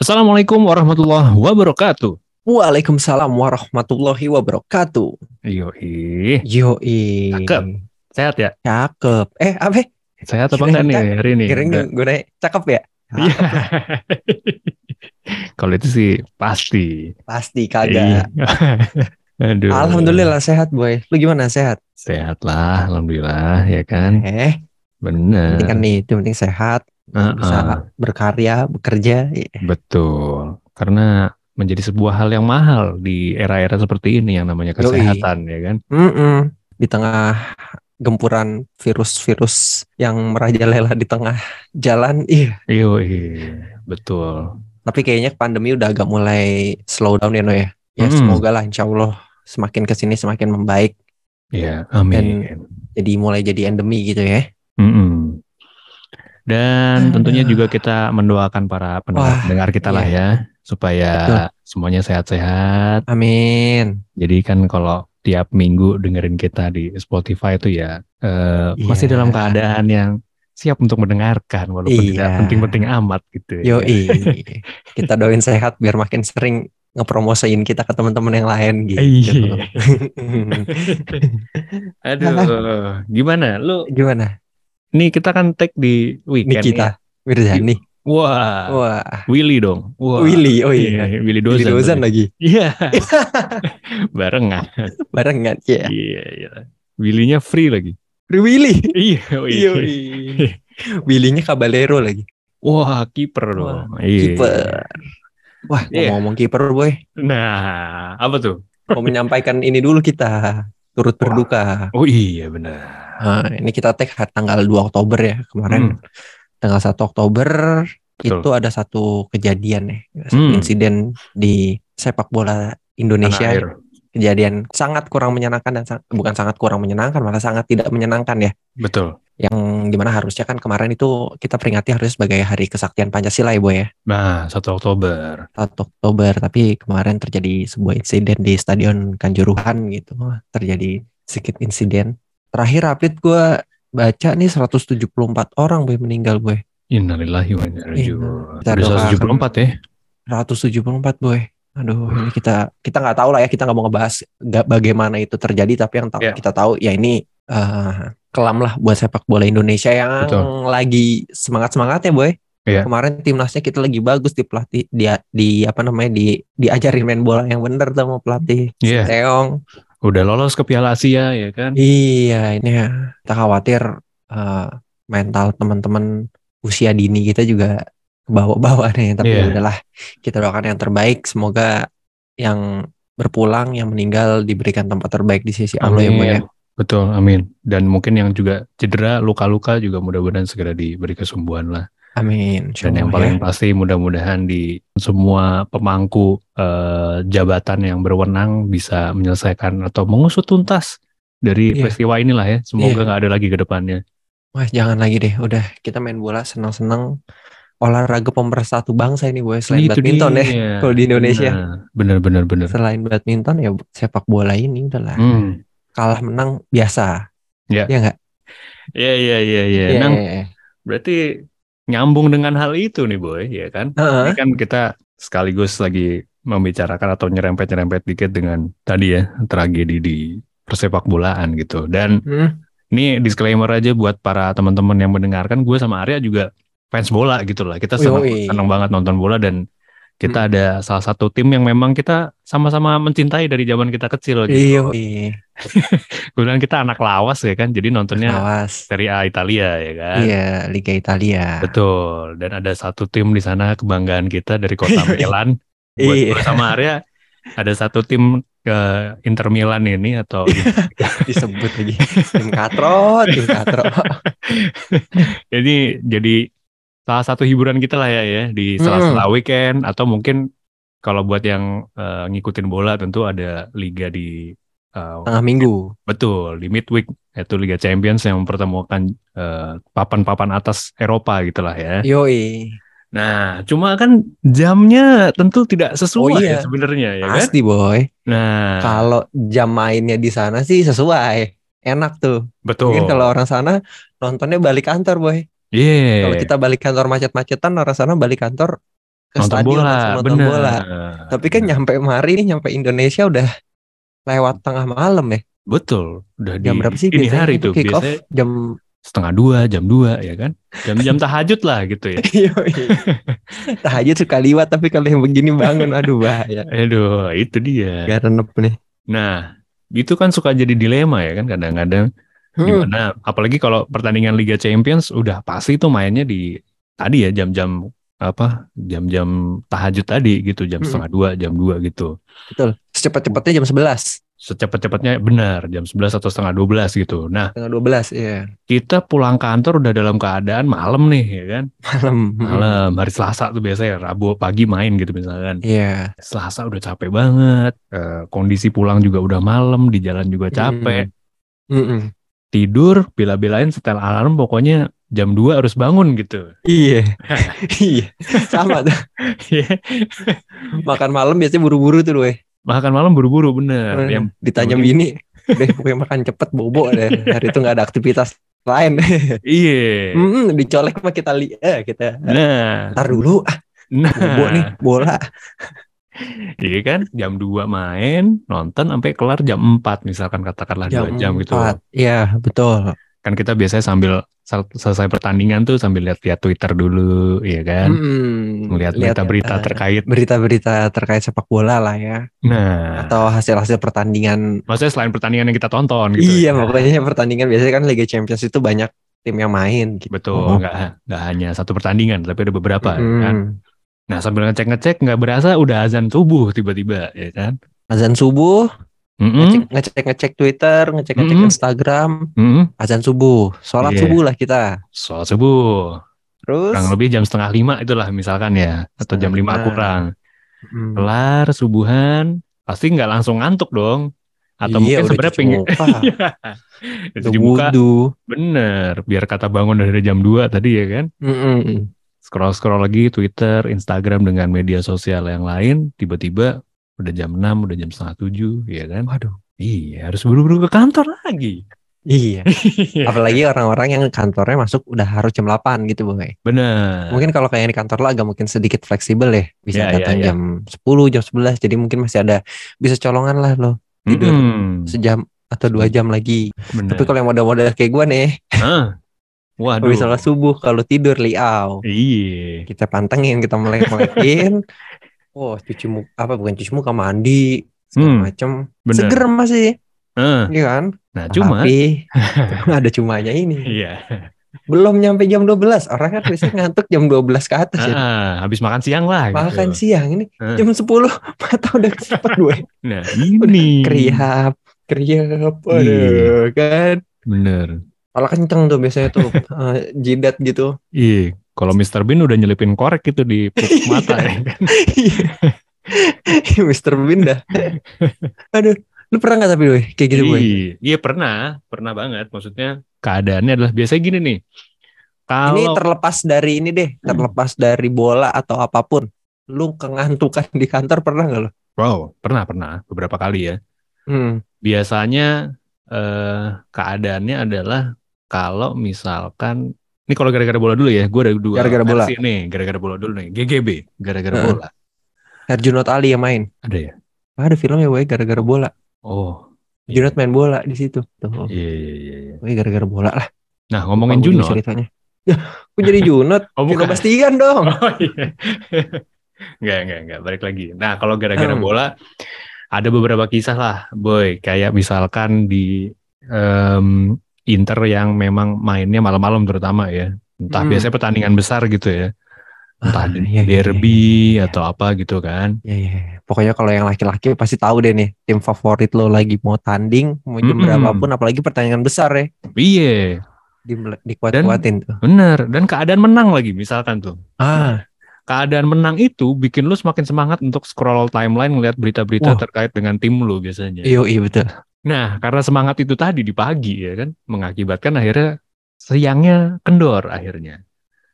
Assalamualaikum warahmatullahi wabarakatuh. Waalaikumsalam warahmatullahi wabarakatuh. Yoi. Yoi. Cakep. Sehat ya? Cakep. Eh, apa? Sehat apa enggak nih hari ini? Kirain gue naik cakep ya? Iya. Kalau itu sih pasti. Pasti kagak. Iya. Aduh. Alhamdulillah sehat boy. Lu gimana sehat? Sehat lah, alhamdulillah ya kan. Eh, Bener. penting kan nih, itu penting sehat, Bisa berkarya, bekerja. Iya. Betul. Karena menjadi sebuah hal yang mahal di era-era seperti ini yang namanya Yoi. kesehatan ya kan. Mm-mm. Di tengah gempuran virus-virus yang merajalela di tengah jalan. Iya. Yoi. Betul. Tapi kayaknya pandemi udah agak mulai slow down ya, No ya. Ya Mm. semoga lah insya Allah semakin ke sini semakin membaik. Ya, amin. Jadi mulai jadi endemi gitu ya. Mm-mm. Dan tentunya juga kita mendoakan para Wah, pendengar-pendengar kita lah iya. ya, supaya Betul. semuanya sehat-sehat. Amin. Jadi kan kalau tiap minggu dengerin kita di Spotify itu ya eh, masih Iya. dalam keadaan yang siap untuk mendengarkan walaupun tidak Iya. penting-penting amat gitu. ya. Yoi. kita doain sehat biar makin sering ngepromosiin kita ke teman-teman yang lain gitu. Iya. Aduh, gimana? Lu Gimana? Nih kita kan tag di weekend Nikita ya. Mirzani. Wah, Wah, Willy dong. Wah. Willy. Oh iya. Willy Willy Dozan. Dozan tadi. lagi. Iya. Barengan. Barengan ya. Iya, iya. Willy-nya free lagi. Willy. Iya, iya. Yoi. Willy-nya Caballero lagi. Wah, kiper dong. Iya. Kiper. Wah, Iya. ngomong-ngomong kiper boy, Nah, apa tuh? mau menyampaikan ini dulu kita turut Wah. berduka. Oh iya benar. Nah, ini kita tag tanggal 2 Oktober ya kemarin. Tanggal 1 Oktober Hmm. Betul. itu ada satu kejadian ya, Hmm. insiden di sepak bola Indonesia. Kejadian sangat kurang menyenangkan dan sang- bukan sangat kurang menyenangkan, malah sangat tidak menyenangkan ya. Betul. Yang di mana harusnya kan kemarin itu kita peringati harus sebagai Hari Kesaktian Pancasila ya, Boy ya. Nah, 1 Oktober. 1 Oktober, tapi kemarin terjadi sebuah insiden di Stadion Kanjuruhan gitu. Terjadi sedikit insiden. Terakhir update gue baca nih 174 orang boy meninggal boy. Innalillahi wa inna ilaihi Iya. raji'un. Kita Udah doakan. 174 ya. 174 boy. Aduh, ini kita kita nggak tahu lah ya, kita nggak mau ngebahas nggak bagaimana itu terjadi, tapi yang tahu Iya. kita tahu ya ini eh, kelam lah buat sepak bola Indonesia yang Betul. lagi semangat semangatnya boy. Iya. Kemarin timnasnya kita lagi bagus di pelatih di, di apa namanya di diajarin main bola yang bener sama pelatih Iya. Teong. Udah lolos ke Piala Asia ya kan. Iya, ini ya. Kita khawatir eh, mental teman-teman usia dini kita juga ke bawah-bawah nih. Tapi Iya. ya udahlah, kita doakan yang terbaik. Semoga yang berpulang, yang meninggal diberikan tempat terbaik di sisi Allah ya, Boy ya. Betul, amin. Dan mungkin yang juga cedera, luka-luka juga mudah-mudahan segera diberi kesembuhan lah. Amin. Insya Dan yang Allah paling ya. pasti mudah-mudahan di semua pemangku eh, jabatan yang berwenang bisa menyelesaikan atau mengusut tuntas dari Iya. peristiwa inilah ya. Semoga Iya. nggak ada lagi ke depannya. Wah, jangan lagi deh. Udah, kita main bola senang-senang. Olahraga pemersatu bangsa ini, Boy. Selain Itu badminton ya. Kalau di Indonesia. Nah, Bener-bener bener. Selain badminton ya sepak bola ini udahlah. Hmm. Kalah menang biasa. Ya. Iya nggak? Iya iya iya iya. Iya, iya. berarti nyambung dengan hal itu nih boy, ya kan? Heeh. Ini kan kita sekaligus lagi membicarakan atau nyerempet-nyerempet dikit dengan tadi ya tragedi di persepak bolaan gitu. Dan Hmm. ini disclaimer aja buat para teman-teman yang mendengarkan, gue sama Arya juga fans bola gitu lah. Kita senang, Yoi. senang banget nonton bola dan Hmm. kita ada salah satu tim yang memang kita sama-sama mencintai dari zaman kita kecil gitu. Iya, Kemudian kita anak lawas ya kan, jadi nontonnya awas. Serie A Italia ya kan. Iya, Liga Italia. Betul. Dan ada satu tim di sana kebanggaan kita dari kota Milan. Buat Iya. sama Arya ada satu tim ke Inter Milan ini atau Disebut lagi. Tim Katro, tim Katro. jadi jadi salah satu hiburan kita lah ya ya di Hmm. sela-sela weekend atau mungkin kalau buat yang eh, ngikutin bola tentu ada liga di eh, Tengah minggu. betul di midweek yaitu Liga Champions yang mempertemukan eh, papan-papan atas Eropa gitulah ya. Yoi. Nah, cuma kan jamnya tentu tidak sesuai Oh iya. ya sebenarnya ya kan? Pasti boy. Nah, Kalau jam mainnya di sana sih sesuai. Enak tuh. betul. Mungkin kalau orang sana nontonnya balik kantor boy. Iya. Kalau kita balik kantor macet-macetan, orang sana balik kantor ke nonton stadion bola, nonton bener. bola. Tapi kan nyampe mari nih, nyampe Indonesia udah lewat tengah malam ya. betul, udah di Jam berapa sih ini hari itu kick off? Jam setengah dua, jam dua ya kan, jam-jam tahajud lah gitu ya. Tahajud suka liwat tapi kalau yang begini bangun aduh bahaya. Aduh, itu dia. Gak renep nih. Nah, itu kan suka jadi dilema ya kan kadang-kadang. Hmm. Gimana? Apalagi kalau pertandingan Liga Champions udah pasti tuh mainnya di tadi ya jam-jam apa jam-jam tahajud tadi gitu jam Mm-mm. setengah dua jam dua gitu Betul. Secepat-cepatnya jam 11. secepat-cepatnya benar jam 11 atau setengah 12 gitu nah Tengah 12 ya. kita pulang kantor udah dalam keadaan malam nih ya kan Malam. malam hari Selasa tuh biasanya Rabu pagi main gitu misalkan Iya. Selasa udah capek banget eh, kondisi pulang juga udah malam di jalan juga capek Mm-mm. Tidur bela-belain setel alarm pokoknya jam 2 harus bangun gitu Iya. Iya. Sama tuh. Makan malam biasanya buru-buru tuh weh. makan malam buru-buru bener yang Ditanya bini, deh pokoknya makan cepet bobo deh. Hari itu nggak ada aktivitas lain. iya Hmm, dicolek mah kita li eh, kita nah ntar dulu ah nah bobo nih bola. Iya kan jam 2 main nonton sampai kelar jam 4 misalkan katakanlah dua jam gitu empat. Iya, betul. kan kita biasanya sambil sel- selesai pertandingan tuh sambil lihat-lihat Twitter dulu ya kan Mm-mm. melihat Lihat, berita-berita eh, terkait berita-berita terkait sepak bola lah ya nah atau hasil-hasil pertandingan maksudnya selain pertandingan yang kita tonton gitu iya ya. makanya pertandingan biasanya kan Liga Champions itu banyak tim yang main gitu betul nggak nggak hanya satu pertandingan tapi ada beberapa ya kan. Nah sambil ngecek-ngecek nggak berasa udah azan subuh tiba-tiba ya kan azan subuh Mm-mm. ngecek ngecek ngecek Twitter ngecek ngecek Mm-mm. Instagram Mm-mm. azan subuh sholat Iya. subuh lah kita soal subuh terus kurang lebih jam setengah lima itulah misalkan ya atau jam lima kurang Mm. kelar subuhan pasti nggak langsung ngantuk dong atau Iya, mungkin sebenarnya pengen. Itu wudhu. bener biar kata bangun dari jam 2 tadi ya kan Mm-mm. scroll scroll lagi Twitter Instagram dengan media sosial yang lain tiba-tiba udah jam 6 udah jam setengah tujuh ya kan Waduh. iya harus buru-buru ke kantor lagi Iya. Apalagi orang-orang yang kantornya masuk udah harus jam 8 gitu, Boy. bener Mungkin kalau kayak di kantor lo agak mungkin sedikit fleksibel ya. Bisa Iya, iya, datang iya. jam 10, jam 11. Jadi mungkin masih ada bisa colongan lah lo tidur Mm-mm. sejam atau dua jam lagi. bener Tapi kalau yang model-model kayak gue nih? Waduh habis sholat subuh kalau tidur liau. iya Kita pantengin, kita melek-melekin. oh, cuci muka apa bukan cuci muka mandi segala Hmm, bener Seger masih, Eh, iya kan? nah cuma Tapi ada cumanya ini. iya Belum nyampe jam 12. Orang kan biasanya ngantuk jam 12 ke atas ya. Ah, habis makan siang lah gitu. Makan siang ini Eh. jam 10 mata udah cepet gue. nah ini Kriap, kriap, Iya. aduh kan. bener Malah kenceng tuh biasanya tuh eh, jidat gitu. Iya, kalau Mr. Bean udah nyelipin korek gitu di pupuk mata ya kan. Mr. Bean dah. Aduh, lu pernah nggak tapi gue kayak gitu gue? Iya, iya pernah, pernah banget. Maksudnya keadaannya adalah biasanya gini nih. Ini Kalau terlepas dari ini deh, terlepas dari bola atau apa pun. Lu kengantukan di kantor pernah nggak lo? wow, pernah pernah beberapa kali ya. Hmm. Biasanya eh, keadaannya adalah kalau misalkan ini kalau gara-gara bola dulu ya, gue ada dua Gara-gara bola. nih, gara-gara bola dulu nih, GGB, gara-gara Heeh. bola. Herjunot Ali yang main. Ada ya? Ada filmnya gue gara-gara bola. Oh, Junot main bola di situ. Tuh. iya iya iya. iya. Gue gara-gara bola lah. Nah ngomongin Lupa gue juga Juno, ceritanya. Ya, gue jadi Junot. Oh, bukan. Bastian dong. Oh iya. Enggak, enggak, enggak. Balik lagi. Nah, kalau gara-gara Hmm. bola, ada beberapa kisah lah, boy. Kayak misalkan di em, Inter yang memang mainnya malam-malam terutama ya. Entah Hmm. biasanya pertandingan besar gitu ya. Entah Ah, di- iya, iya, derby iya, iya, iya. atau apa gitu kan. Ya, ya. Pokoknya kalau yang laki-laki pasti tahu deh nih tim favorit lo lagi mau tanding mau jam Mm-mm. berapapun apalagi pertandingan besar ya Iya, di dikuat-kuatin tuh. bener. Dan keadaan menang lagi misalkan tuh. Ah, Keadaan menang itu bikin lu semakin semangat untuk scroll timeline ngeliat berita-berita terkait dengan tim lu biasanya. iya iya betul. Nah, karena semangat itu tadi di pagi ya kan, mengakibatkan akhirnya siangnya kendor akhirnya.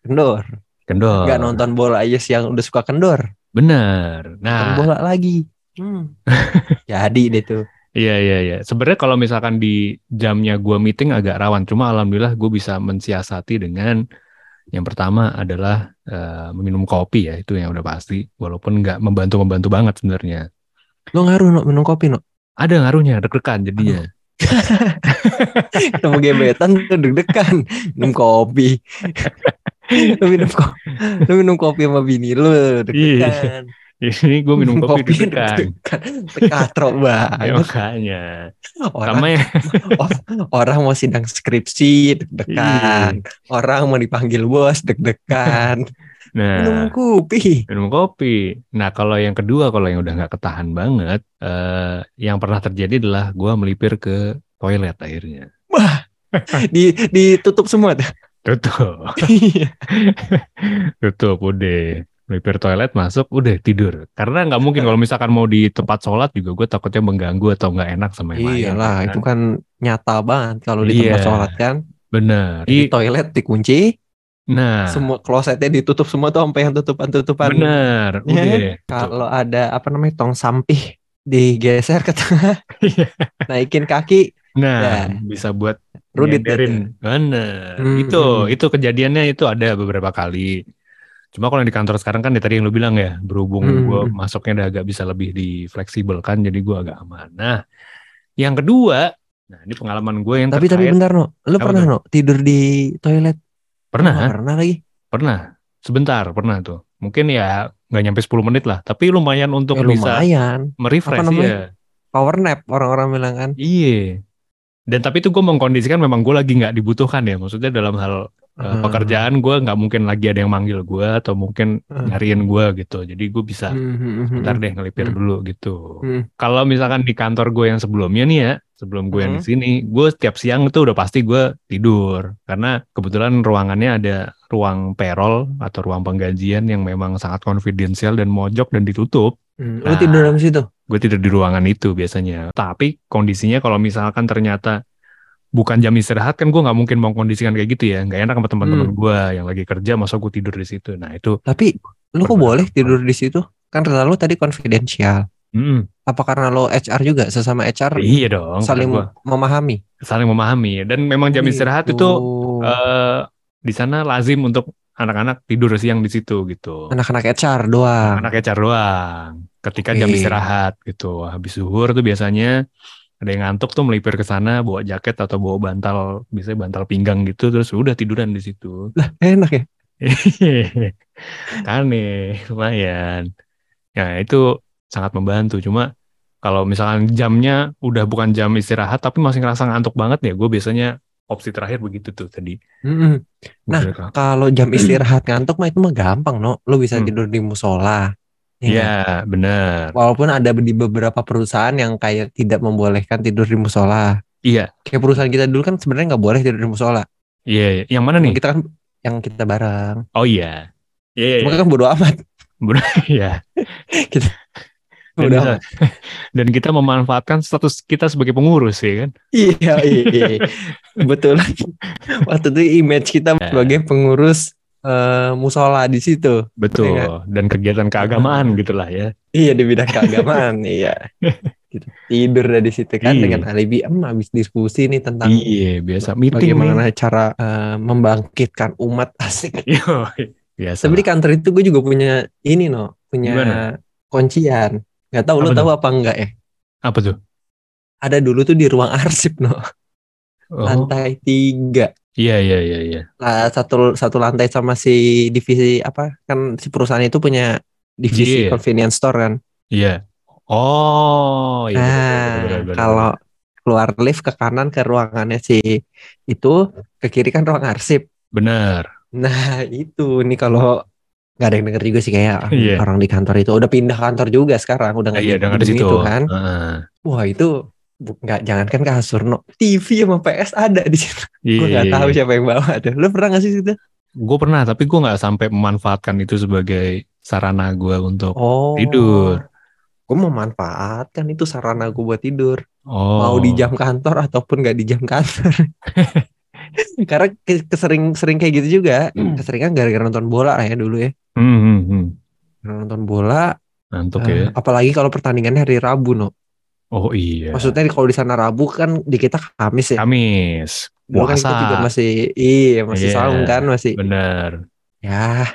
Kendor. Kendor. Gak nonton bola aja siang udah suka kendor. Bener. Nonton Nah, bola lagi. Hmm. Jadi deh tuh. iya iya iya. Sebenarnya kalau misalkan di jamnya gua meeting agak rawan, cuma alhamdulillah gue bisa mensiasati dengan Yang pertama adalah eh, meminum kopi ya, itu yang udah pasti. Walaupun nggak membantu-membantu banget sebenarnya. Lo ngaruh no, minum kopi no? Ada ngaruhnya, deg-degan jadinya. Ketemu gebetan tuh deg-degan minum kopi. lu minum kopi, lu minum kopi sama bini lu deg-degan. Ini gue minum kopi, deg-degan. Katro Ya, banget. makanya. Orang, Sama ya, orang mau sidang skripsi deg-degan. Orang mau dipanggil bos deg-degan. Nah, Minum kopi. minum kopi. Nah, kalau yang kedua, kalau yang udah nggak ketahan banget, eh, yang pernah terjadi adalah gue melipir ke toilet akhirnya. Di, ditutup semua tuh. Tutup, tutup, udah. Melipir toilet, masuk, udah tidur. Karena nggak mungkin kalau misalkan mau di tempat sholat juga gue takutnya mengganggu atau nggak enak sama yang lain. Iyalah, kan. itu kan nyata banget kalau di tempat Iya. sholat kan. Bener. Di Di, toilet dikunci, nah, semua klosetnya ditutup semua tuh sampai yang tutupan-tutupan. bener. Udah. Kalau ada apa namanya tong sampih digeser ke tengah, Iya. naikin kaki, Nah, Ya. bisa buat Rudit. Bener. Hmm, itu, hmm. itu kejadiannya itu ada beberapa kali. Cuma kalau yang di kantor sekarang kan ya tadi yang lu bilang ya, berhubung Hmm, gue hmm. masuknya udah agak bisa lebih di fleksibel kan, jadi gue agak aman. Nah, yang kedua, nah ini pengalaman gue yang tapi tapi terkait, bentar no, lu pernah tuh? no tidur di toilet? Pernah, Nggak pernah lagi. pernah, sebentar, pernah tuh. Mungkin ya nggak nyampe 10 menit lah, tapi lumayan untuk Ya, bisa lumayan. merefresh Apa namanya? ya. Power nap orang-orang bilang kan. Iya. Dan tapi itu gue mengkondisikan memang gue lagi nggak dibutuhkan ya. Maksudnya dalam hal uh, Hmm. pekerjaan gue nggak mungkin lagi ada yang manggil gue atau mungkin Hmm. nyariin gue gitu. Jadi gue bisa Hmm, hmm, hmm, bentar hmm. deh ngelipir Hmm. dulu gitu. Hmm. Kalau misalkan di kantor gue yang sebelumnya nih ya, sebelum gue yang di Hmm. sini, gue setiap siang itu udah pasti gue tidur karena kebetulan ruangannya ada ruang payroll atau ruang penggajian yang memang sangat konfidensial dan mojok dan ditutup. Hmm, Lu Nah. tidur dalam situ? gue tidur di ruangan itu biasanya. Tapi kondisinya kalau misalkan ternyata bukan jam istirahat kan gue nggak mungkin mau kondisikan kayak gitu ya. Nggak enak sama teman-teman Hmm. gue yang lagi kerja, masa gue tidur di situ. Nah itu, Tapi lu kok boleh tidur di situ? Kan kata lu tadi konfidensial. Mm, Apa karena lo HR juga sesama HR iya dong. saling Gue memahami? saling memahami. Dan memang jam istirahat itu Gitu. eh, di sana lazim untuk anak-anak tidur siang di situ gitu. anak-anak HR doang. Anak HR doang. Ketika jam Oke. istirahat gitu. Habis zuhur tuh biasanya ada yang ngantuk tuh melipir ke sana bawa jaket atau bawa bantal, biasanya bantal pinggang gitu terus udah tiduran di situ. Lah, enak ya. kan nih lumayan. Ya itu sangat membantu. Cuma kalau misalkan jamnya udah bukan jam istirahat tapi masih ngerasa ngantuk banget ya, gue biasanya opsi terakhir begitu tuh tadi. Mm-mm. Nah, Kalau jam istirahat ngantuk mah itu mah gampang no. Lu bisa Hmm. tidur di musola. Ya Iya, nggak? benar. Walaupun ada di beberapa perusahaan yang kayak tidak membolehkan tidur di musola. Iya, Kayak perusahaan kita dulu kan sebenarnya nggak boleh tidur di musola. iya. Yang mana nih? Kita kan yang kita bareng. Oh iya. Iya, iya, Cuma iya. kan bodo amat. Iya. Kita Dan, bodo kita, dan kita memanfaatkan status kita sebagai pengurus ya kan? Iya, iya. Betul. Waktu itu image kita Ya. sebagai pengurus eh, musola di situ. Betul. Iya. Dan kegiatan keagamaan gitulah ya. Iya di bidang keagamaan, iya. Gitu. Tidur dari situ kan Iya. dengan alibi em habis diskusi nih tentang Iya, biasa meeting bagaimana nih. cara eh, membangkitkan umat asik. Biasa. Tapi di kantor itu gue juga punya ini no, punya Gimana? kuncian. Gak tahu Apa lu tahu apa enggak ya? Apa tuh? Ada dulu tuh di ruang arsip no, Oh, lantai tiga. iya, iya, iya, iya. Lah satu satu lantai sama si divisi apa? Kan si perusahaan itu punya divisi Iya. convenience store kan. Iya. Oh, iya. bener, bener, Nah, bener, bener, kalau keluar lift ke kanan ke ruangannya si itu, ke kiri kan ruang arsip. Bener. Nah, itu nih kalau nggak ada yang denger juga sih kayak Iya. orang di kantor itu udah pindah kantor juga sekarang, udah nggak Iya, di gedung situ. itu kan. Heeh. Wah, itu nggak jangankan kasur, no. TV sama PS ada di situ. Iya, Gue nggak iya, tahu iya. siapa yang bawa tuh. Lu pernah nggak sih situ? Gue pernah, tapi gue nggak sampai memanfaatkan itu sebagai sarana gue untuk Oh. tidur. Gue memanfaatkan itu sarana gue buat tidur. Oh. Mau di jam kantor ataupun nggak di jam kantor. Karena ke- kesering sering kayak gitu juga. Keseringan gara-gara nonton bola lah ya dulu ya. Hmm, hmm, hmm. Nonton bola, Ngantuk eh, ya. apalagi kalau pertandingannya hari Rabu no. Oh iya. Maksudnya kalau di sana Rabu kan di kita Kamis ya. Kamis. Kan kita Puasa. juga masih iya masih Iya. saung kan masih Bener. ya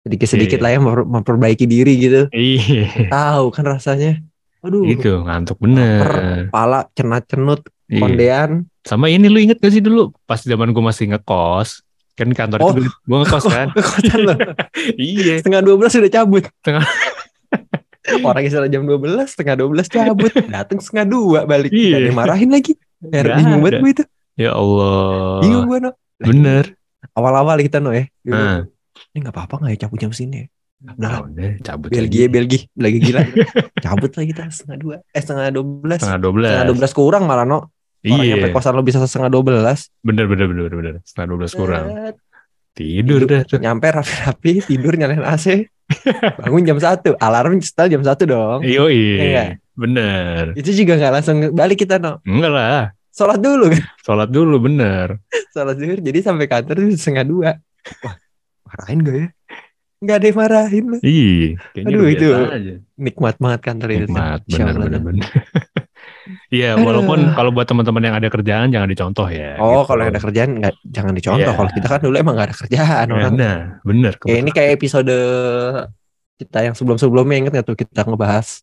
sedikit-sedikit Iya. lah ya memper- memperbaiki diri gitu. Iya. Tahu kan rasanya. Aduh, Gitu ngantuk bener. kepala cenat-cenut, Iya. kondean. Sama ini lu inget gak sih dulu pas zaman gue masih ngekos kan kantor Oh. itu gue ngekos kan Kekosan lo. iya Setengah 12 sudah cabut. Setengah- Orang istilah jam 12, setengah 12 cabut. Datang setengah dua balik. Iya. Gak ada yang marahin lagi. Ya, bingung banget gue itu. ya Allah Bingung gue no. bener Awal-awal kita no ya. Nah, Ini gak apa-apa gak ya cabut jam sini ya? Udah nah udah cabut Belgia, lagi. Belgia. Lagi gila. cabut lah kita setengah dua. Eh setengah 12. setengah dua belas Setengah 12 kurang malah no. Orang iya nyampe kosan lo bisa setengah 12. bener bener bener bener bener setengah dua belas kurang Set. tidur dah tuh Nyampe rapi-rapi, tidur nyalain AC. Bangun jam 1. Alarm setel jam 1 dong. Iyo Iya. iya bener Itu juga gak langsung balik kita no. enggak lah Sholat dulu kan. sholat dulu bener Sholat zuhur. Jadi sampai kantor itu setengah dua. Wah, marahin gak ya? Gak ada yang marahin loh. Iya, kayaknya Aduh, itu aja. Nikmat banget kantor itu. Nikmat, bener bener bener. Iya, walaupun kalau buat teman-teman yang ada kerjaan jangan dicontoh ya. Oh, gitu. kalau yang ada kerjaan nggak jangan dicontoh. Iya. Kalau kita kan dulu emang gak ada kerjaan Ya, orang. nah, bener. Kayak ini kayak episode kita yang sebelum-sebelumnya inget gak tuh kita ngebahas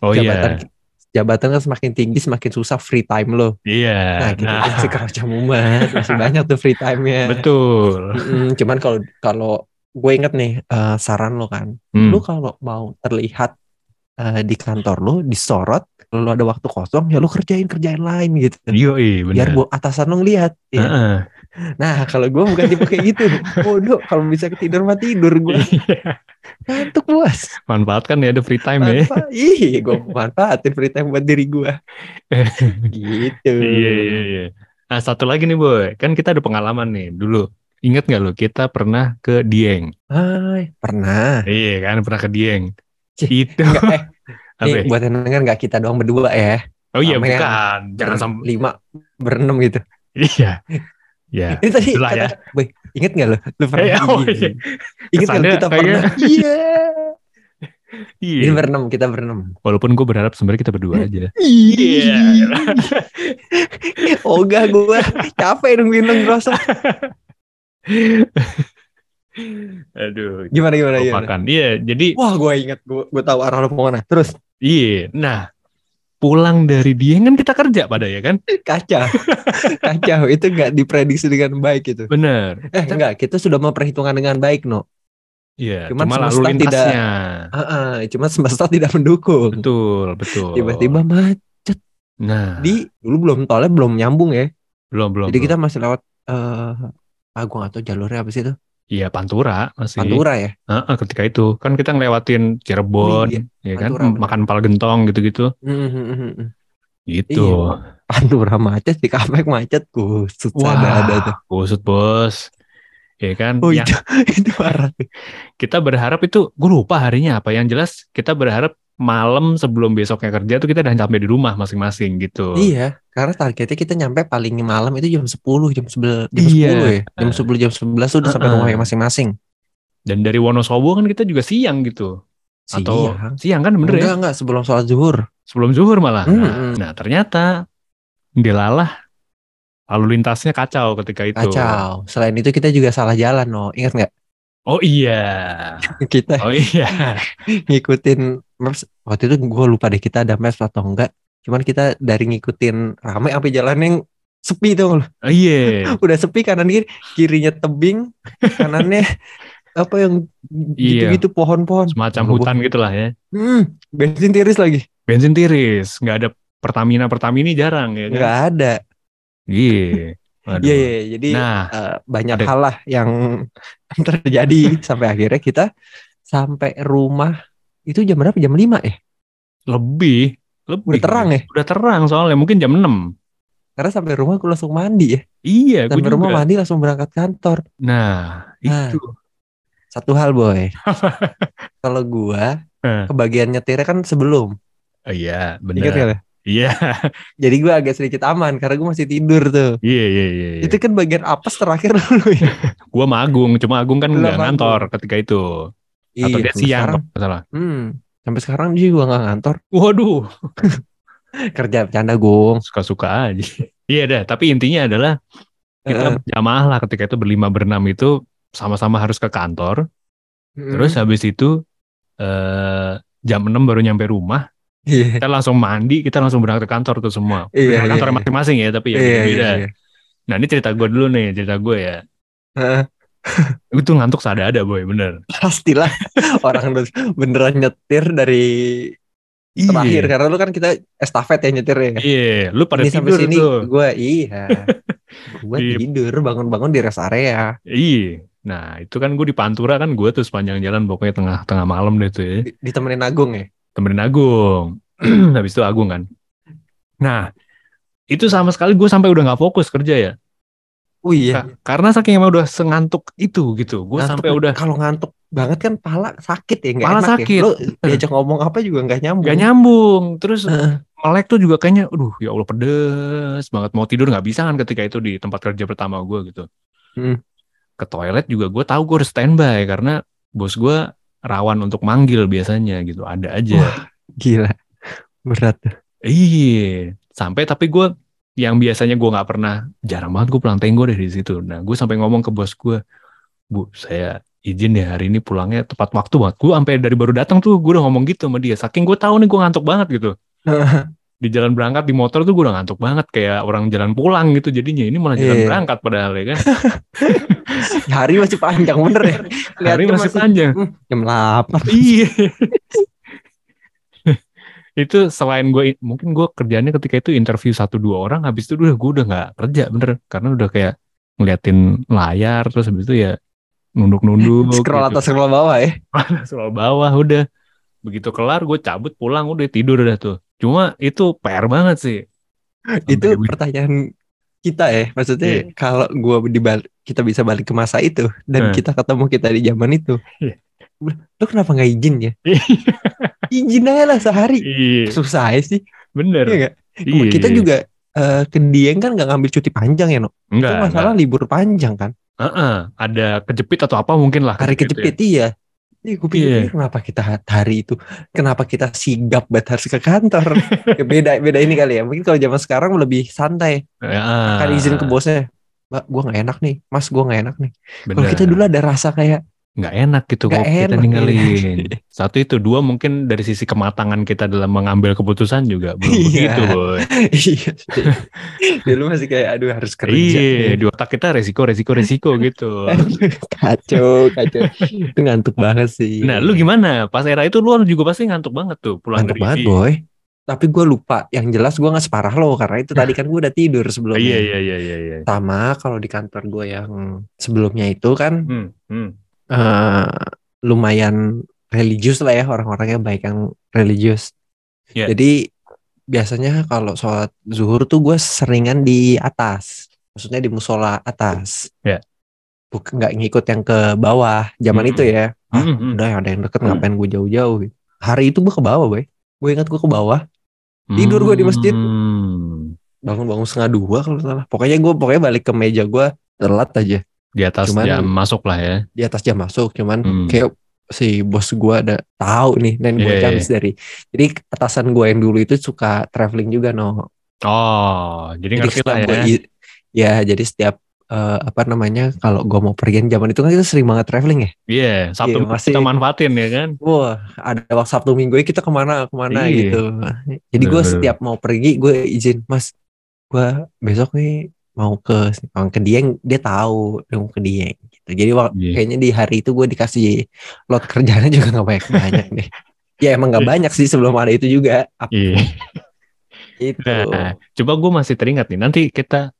Oh jabatan iya, jabatan kan semakin tinggi semakin susah free time lo. iya. Nah, kita Nah, masih kerja umat masih banyak tuh free time-nya. betul. Mm-mm, cuman kalau kalau gue inget nih eh, saran lo kan, Hmm. lu kalau mau terlihat eh, di kantor lu disorot, lu ada waktu kosong ya lu kerjain kerjain lain gitu. Iya, iya, bener. Biar bu atasan lu ngeliat. ya. Heeh. Nah kalau gue bukan tipe kayak gitu, bodoh kalau bisa ketidur mah tidur gue Iya. ngantuk bos. Manfaatkan ya ada free time ya. Manfa ih gue manfaatin free time buat diri gue. gitu. Iya, iya, iya. Nah, satu lagi nih, Boy. Kan kita ada pengalaman nih dulu. Ingat nggak lo kita pernah ke Dieng? Hai, pernah. Iya kan, pernah ke Dieng. Cih, Itu. Enggak, eh, Apa nih ya? buat yang denger nggak kita doang berdua ya. Oh iya, Rame yang bukan. Jangan Ber- sampai. lima berenam gitu. Iya. Ya. Ini tadi Itulah ya. kata, Boy, inget gak lo? Lu pernah Eh, oh, iya. Ingat gak lo kita kayak- pernah? Iya. Iya. Ini berenam, kita berenam. Walaupun gue berharap sebenarnya kita berdua aja. Iya. Ogah gue capek nungguin lo ngerosok. Aduh. Gimana gimana gimana? Lupakan. Iya, jadi Wah gue inget, gue gue tahu arah mau ke mana. Terus iya. Nah, pulang dari Dieng kan kita kerja pada ya kan? kacau, kacau. Itu nggak diprediksi dengan baik itu. Bener. Eh enggak, kita sudah memperhitungkan dengan baik no. Iya, Cuman cuma lalu semesta tidak- lintasnya. Heeh, cuma semesta tidak mendukung. Betul, betul. Tiba-tiba mah Nah, di dulu belum tolnya belum nyambung ya. belum belum. Jadi belum. kita masih lewat eh ah gue gak tahu jalurnya apa sih itu. Iya, Pantura masih. Pantura ya. Heeh, ketika itu kan kita ngelewatin Cirebon, Oh, iya. ya kan? Bener. Makan pal gentong gitu-gitu. Hmm, hmm, hmm, hmm. Gitu. Iya. Pantura macet di Kamek macet kusut ada ada tuh. Wah, kusut bos. Ya kan? Oh Yang itu, itu parah. kita berharap itu, gue lupa harinya apa. Yang jelas kita berharap malam sebelum besoknya kerja tuh kita udah sampai di rumah masing-masing gitu. Iya, karena targetnya kita nyampe paling malam itu jam 10, jam 11, jam Iya. 10 ya. Jam 10, jam 11 sudah sampai Heeh. rumahnya masing-masing. Dan dari Wonosobo kan kita juga siang gitu. Atau Siang. siang kan bener enggak, ya? enggak, sebelum sholat zuhur. Sebelum zuhur malah. Hmm, Nah, hmm. nah, ternyata dilalah lalu lintasnya kacau ketika itu. Kacau. Selain itu kita juga salah jalan, no. Ingat nggak? Oh iya. Kita Oh iya. ngikutin maps. Waktu itu gue lupa deh kita ada maps atau enggak. Cuman kita dari ngikutin rame sampai jalan yang sepi tuh loh. Oh iya. Udah sepi kanan kiri, kirinya tebing, kanannya apa yang Iya. gitu-gitu pohon-pohon. Semacam Gua- hutan gitu lah ya. Hmm, bensin tiris lagi. Bensin tiris, nggak ada Pertamina Pertamina jarang ya kan? Nggak ada. Iya. Waduh. Iya, iya, iya. jadi Nah, eh, banyak ada- hal lah yang terjadi sampai akhirnya kita sampai rumah itu jam berapa? Jam 5 ya? lebih, lebih. Udah terang ya? Udah terang soalnya mungkin jam 6. Karena sampai rumah aku langsung mandi ya. Iya, gue Sampai juga. rumah mandi langsung berangkat kantor. Nah, Nah. itu. Satu hal boy. Kalau gua Eh. kebagian nyetirnya kan sebelum. Oh, iya, Ingat benar. lo? Iya, Jadi gua agak sedikit aman karena gua masih tidur tuh. iya, iya, iya. iya. Itu kan bagian apes terakhir dulu ya. Gua sama Agung, cuma Agung kan nggak ngantor ketika itu. Atau dia sampai siang, salah. hmm, sampai sekarang dia juga nggak ngantor. Waduh. Kerja bercanda Gung. suka-suka aja. Iya dah, tapi intinya adalah kita Heeh. berjamaah lah ketika itu berlima berenam itu sama-sama harus ke kantor. Hmm. Terus habis itu eh jam 6 baru nyampe rumah, Iya. kita langsung mandi, kita langsung berangkat ke kantor tuh semua. Iya, Ke kantor iya, iya. masing-masing ya, tapi ya Iya, beda. iya, iya. Nah ini cerita gue dulu nih, cerita gue ya. Heeh. Tuh ngantuk ada-ada boy, bener. Pastilah orang beneran nyetir dari terakhir karena lu kan kita estafet ya nyetir ya. Iya, lu pada ini sampai tidur sini tuh. gue iya. gue tidur bangun-bangun di rest area. Iya. Nah itu kan gue di Pantura kan gue tuh sepanjang jalan pokoknya tengah-tengah malam deh tuh ya. Di- Ditemenin Agung ya. temenin Agung. Habis itu Agung kan. Nah, itu sama sekali gue sampai udah nggak fokus kerja ya. Oh iya. Ka- Karena saking emang udah sengantuk itu gitu. Gue sampai udah kalau ngantuk banget kan pala sakit ya nggak Pala enak sakit. ya. Lu diajak ngomong apa juga nggak nyambung. gak nyambung. Terus Heeh. melek tuh juga kayaknya, aduh ya Allah pedes banget. Mau tidur nggak bisa kan ketika itu di tempat kerja pertama gue gitu. Hmm. Ke toilet juga gue tahu gue harus standby karena bos gue rawan untuk manggil biasanya gitu. Ada aja. Wah. Gila. Berat. Iya, sampai tapi gue yang biasanya gue nggak pernah, jarang banget gue pulang tenggo deh di situ. Nah, gue sampai ngomong ke bos gue, bu, saya izin ya hari ini pulangnya tepat waktu banget. Gue sampai dari baru datang tuh gue udah ngomong gitu sama dia. Saking gue tahu nih gue ngantuk banget gitu. Di jalan berangkat di motor tuh gue udah ngantuk banget kayak orang jalan pulang gitu jadinya. Ini malah jalan Iya. berangkat padahal ya kan. Hari masih panjang bener ya. Hari masih panjang. hmm, jam 8. Iya. itu selain gue mungkin gue kerjanya ketika itu interview satu dua orang habis itu udah gue udah nggak kerja bener karena udah kayak ngeliatin layar terus habis itu ya nunduk-nunduk Scroll gitu. atas scroll bawah ya. scroll bawah udah begitu kelar gue cabut pulang udah tidur udah tuh cuma itu PR banget sih Itu Sampai- pertanyaan kita ya. Maksudnya Iya. kalau gua di kita bisa balik ke masa itu dan Hmm. kita ketemu kita di zaman itu. Iya. Lu kenapa nggak izin ya? izin aja lah sehari. iya Susah aja sih. bener Iya nggak? Iya. Kita juga eh, ke Dieng kan nggak ngambil cuti panjang ya, no? enggak, itu masalah libur panjang kan. Heeh, ada kejepit atau apa mungkin lah Hari kejepit ya. kejepit iya. Iya, gue pikir Iya. kenapa kita hari itu, kenapa kita sigap banget harus ke kantor. Ya, beda beda ini kali ya. Mungkin kalau zaman sekarang lebih santai. Ya, Kan izin ke bosnya. Mbak, gue nggak enak nih. Mas, gue nggak enak nih. Kalau bener. kita dulu ada rasa kayak nggak enak gitu Nggak kalau kita enak, ninggalin. Satu itu, dua mungkin dari sisi kematangan kita dalam mengambil keputusan juga belum Iya. begitu, boy. iya. Dulu masih kayak aduh harus kerja. Iya, di otak kita resiko, resiko, resiko gitu. kacau, kacau. itu ngantuk banget sih. Nah, lu gimana? Pas era itu lu juga pasti ngantuk banget tuh pulang Ngantuk dari banget, boy. Tapi gue lupa. Yang jelas gue nggak separah lo karena itu tadi kan gue udah tidur sebelumnya. Iya, iya, iya, iya, iya. Sama kalau di kantor gue yang sebelumnya itu kan Hmm, hmm. Eh, lumayan religius lah ya orang-orangnya baik yang religius. Iya. Jadi biasanya kalau sholat zuhur tuh gue seringan di atas, maksudnya di musola atas. Iya. Bukan nggak ngikut yang ke bawah zaman Hmm. itu ya. Ah, Hmm, hmm. udah ada yang deket ngapain gue jauh-jauh. gitu. Hari itu gue ke bawah, boy. Gue ingat gue ke bawah, Tidur gua di masjid. Hmm. bangun-bangun setengah dua kalau salah. Pokoknya gue pokoknya balik ke meja gue telat aja. Di atas Cuman- jam masuk lah ya. Di atas jam masuk, cuman Hmm. kayak si bos gue ada tahu nih dan gue Iya, iya. habis dari jadi atasan gue yang dulu itu suka traveling juga no Oh, jadi, jadi ngerti lah ya. gua ya jadi setiap eh, apa namanya kalau gue mau pergi zaman itu kan kita sering banget traveling ya Iya, Sabtu Iya, Minggu masih- kita manfaatin ya kan. wah ada waktu Sabtu Minggu ya kita ke mana ke mana Iya. gitu jadi gue setiap mau pergi gue izin mas gue besok nih mau ke mau ke Dieng dia tahu dia mau ke Dieng gitu jadi Iya. kayaknya di hari itu gue dikasih lot kerjanya juga nggak banyak banyak deh ya emang nggak banyak sih sebelum ada itu juga Iya. itu Nah, coba gue masih teringat nih. Nanti kita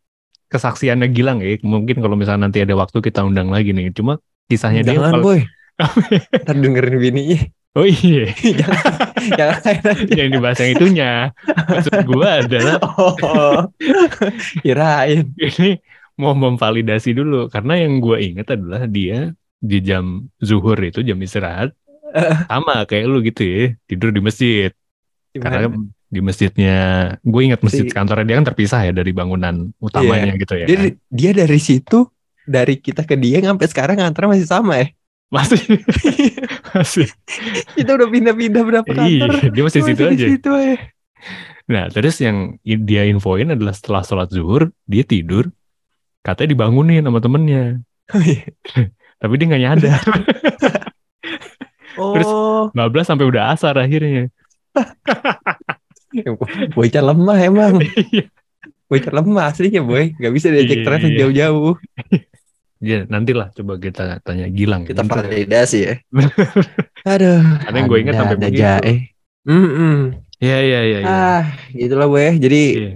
kesaksiannya Gilang ya. Mungkin kalau misalnya nanti ada waktu kita undang lagi nih. Cuma kisahnya dia jangan kalau- boy ntar dengerin bininya Oh iya, jangan jangan yang dibahas yang itunya. Maksud gue adalah oh. Kirain. Ini mau memvalidasi dulu. Karena yang gue ingat adalah dia di jam zuhur itu jam istirahat sama kayak lu gitu ya tidur di masjid. Karena Gimana? di masjidnya gue ingat masjid Si- kantornya dia kan terpisah ya dari bangunan utamanya gitu ya dia kan? dia dari situ dari kita ke dia sampai sekarang antar masih sama ya masih masih kita udah pindah-pindah berapa iya kantor dia masih di situ Masih di aja situ aja. Nah, terus yang dia infoin adalah setelah sholat zuhur, dia tidur, katanya dibangunin sama temennya. Tapi dia nggak nyadar. Terus- oh, Bablas sampai udah asar akhirnya. bocah lemah emang. Iya. Bocah lemah aslinya boy. Gak bisa diajak Iya, iya. jauh-jauh. Ya, nantilah coba kita tanya Gilang. Kita Bentar. validasi ya. Aduh. Ada yang gue ingat sampai begitu. jae. Mm-mm. Iya, iya, iya. iya. Ah, gitulah boy. Jadi Iya.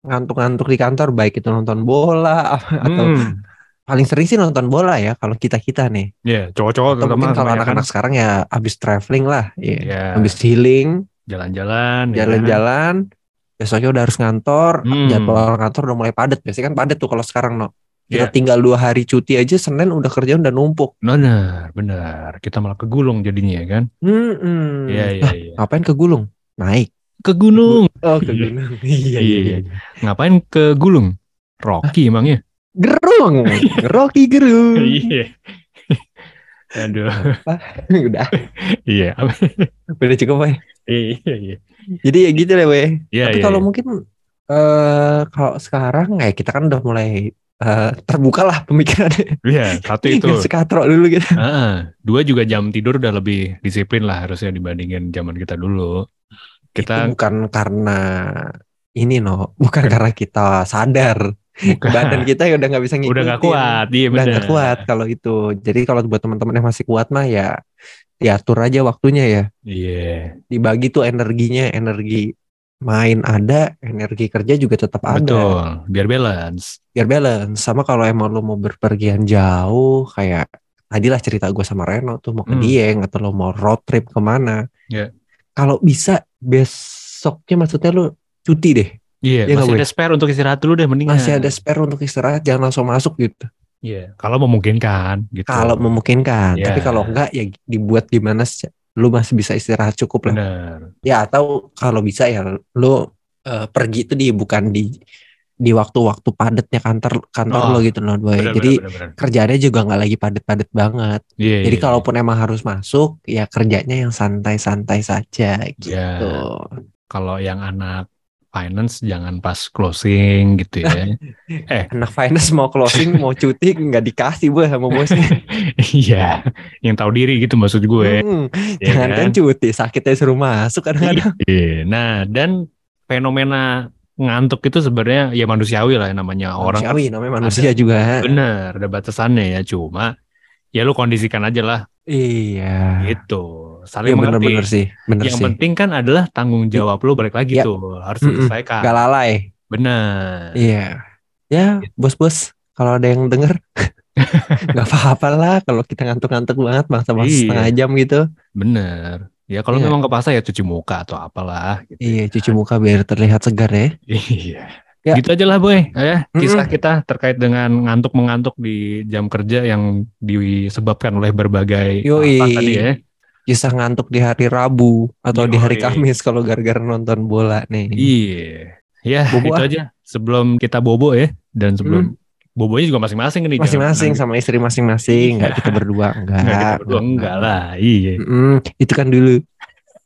ngantuk-ngantuk di kantor baik itu nonton bola atau Hmm. paling sering sih nonton bola ya kalau kita-kita nih. Iya, cowok-cowok Atau terutama mungkin kalau anak-anak sekarang ya abis traveling lah, ya. Iya. Abis healing, jalan-jalan, ya kan? jalan-jalan, besoknya udah harus ngantor, Hmm. jadwal kantor udah mulai padat. Biasanya kan padat tuh kalau sekarang no. Kita Iya. tinggal dua hari cuti aja, Senin udah kerjaan udah numpuk. Benar, benar. Kita malah kegulung jadinya ya kan? Iya, iya, iya. Ngapain ke gulung? Naik. Ke gunung. Oh ke Iya. gunung. iya, Iya, iya, iya. Ngapain ke gulung? Rocky emangnya? Gerung, Rocky gerung. Iya. Aduh. udah, Iya. udah cukup boy. Iya, iya. Jadi ya gitu lah boy. Iya, Tapi iya, kalau iya. mungkin eh kalau sekarang ya kita kan udah mulai eh, terbuka lah pemikirannya. Iya, satu itu. Sekatrok dulu gitu. Ah, dua juga jam tidur udah lebih disiplin lah harusnya dibandingin zaman kita dulu. Kita Itu bukan karena ini no, bukan karena kita sadar bukan badan kita ya udah nggak bisa ngikutin. udah nggak kuat, iya Udah nggak kuat kalau itu. Jadi kalau buat teman-teman yang masih kuat mah ya diatur aja waktunya ya. Iya, Dibagi tuh energinya, energi main ada, energi kerja juga tetap ada. betul. Biar balance. biar balance sama kalau emang lo mau berpergian jauh kayak tadi lah cerita gue sama Reno tuh mau ke Hmm. Dieng atau lo mau road trip ke mana Ya. kalau bisa besoknya maksudnya lo cuti deh Iya, Iya nggak, masih ada spare untuk istirahat dulu deh mendingan. masih ada spare untuk istirahat jangan langsung masuk gitu Iya, kalau memungkinkan gitu. kalau memungkinkan Ya. tapi kalau enggak ya dibuat gimana lo masih bisa istirahat cukup lah benar. ya atau kalau bisa ya lo eh, pergi itu di bukan di di waktu-waktu padatnya kantor kantor Oh, lo gitu loh boy Benar, jadi benar, benar. kerjaannya juga nggak lagi padat-padat banget Iya, Jadi iya, kalaupun emang harus masuk, ya kerjanya yang santai-santai saja gitu. Ya. kalau yang anak finance jangan pas closing gitu ya. Anak finance mau closing, mau cuti nggak dikasih gue sama bosnya. Iya, yang tahu diri gitu maksud gue. Hmm, ya jangan kan kan? cuti, sakitnya suruh masuk kadang-kadang. Iya. Nah, dan fenomena ngantuk itu sebenarnya ya manusiawi lah yang namanya orang kan Manusiawi namanya manusia juga. bener ada batasannya ya cuma ya lu kondisikan aja lah Iya. gitu saling Iya mengerti bener-bener sih, bener yang sih. penting kan adalah tanggung jawab lu balik lagi Iya. tuh harus Mm-mm. diselesaikan Gak lalai. bener Iya. Ya, bos-bos, kalau ada yang denger, nggak apa-apa lah kalau kita ngantuk-ngantuk banget bangsa bangsa Iya. setengah jam gitu. bener ya kalau Iya. memang kepaksa ya cuci muka atau apalah gitu Iya, cuci muka biar terlihat segar ya. Iya. Ya. Gitu aja lah boy ya kisah Mm-mm. kita terkait dengan ngantuk mengantuk di jam kerja yang disebabkan oleh berbagai Yoi. alasan tadi ya. Kisah ngantuk di hari Rabu atau di hari. Kamis kalau gara-gara nonton bola nih. Iya. Ya Bobo itu ah. aja sebelum kita bobo ya dan sebelum bobonya juga masing-masing nih. Masing-masing sama istri masing-masing, nggak kita berdua, enggak. Enggak kita berdua enggak lah. Iya. Mm, itu kan dulu.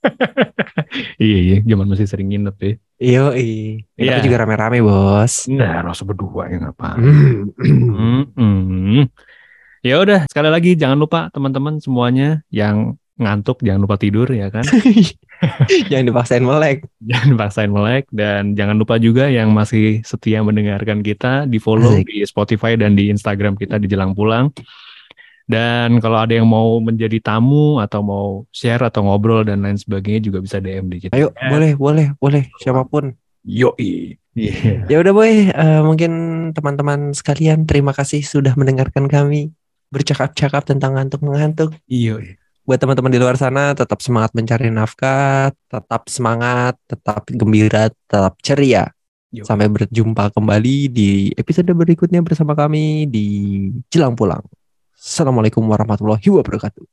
Iya iya zaman masih sering nginep ya. Iya. Iya. Kita juga rame-rame, Bos. Nah, rasa berdua ya? Mm. Hmm. Ya udah, sekali lagi jangan lupa teman-teman semuanya yang ngantuk jangan lupa tidur ya kan. Jangan dipaksain melek. jangan paksain melek dan jangan lupa juga yang masih setia mendengarkan kita di follow Asik. di Spotify dan di Instagram kita di Jelang Pulang. Dan kalau ada yang mau menjadi tamu atau mau share atau ngobrol dan lain sebagainya juga bisa DM di kita. Ayo, Ya. boleh, boleh, boleh, siapa pun. Yoi. Iya. Ya udah, Boy. Eh, mungkin teman-teman sekalian terima kasih sudah mendengarkan kami bercakap-cakap tentang ngantuk-mengantuk. Yoi. Buat teman-teman di luar sana tetap semangat mencari nafkah, tetap semangat, tetap gembira, tetap ceria. Yuk. Sampai berjumpa kembali di episode berikutnya bersama kami di Jelang Pulang. Assalamualaikum warahmatullahi wabarakatuh.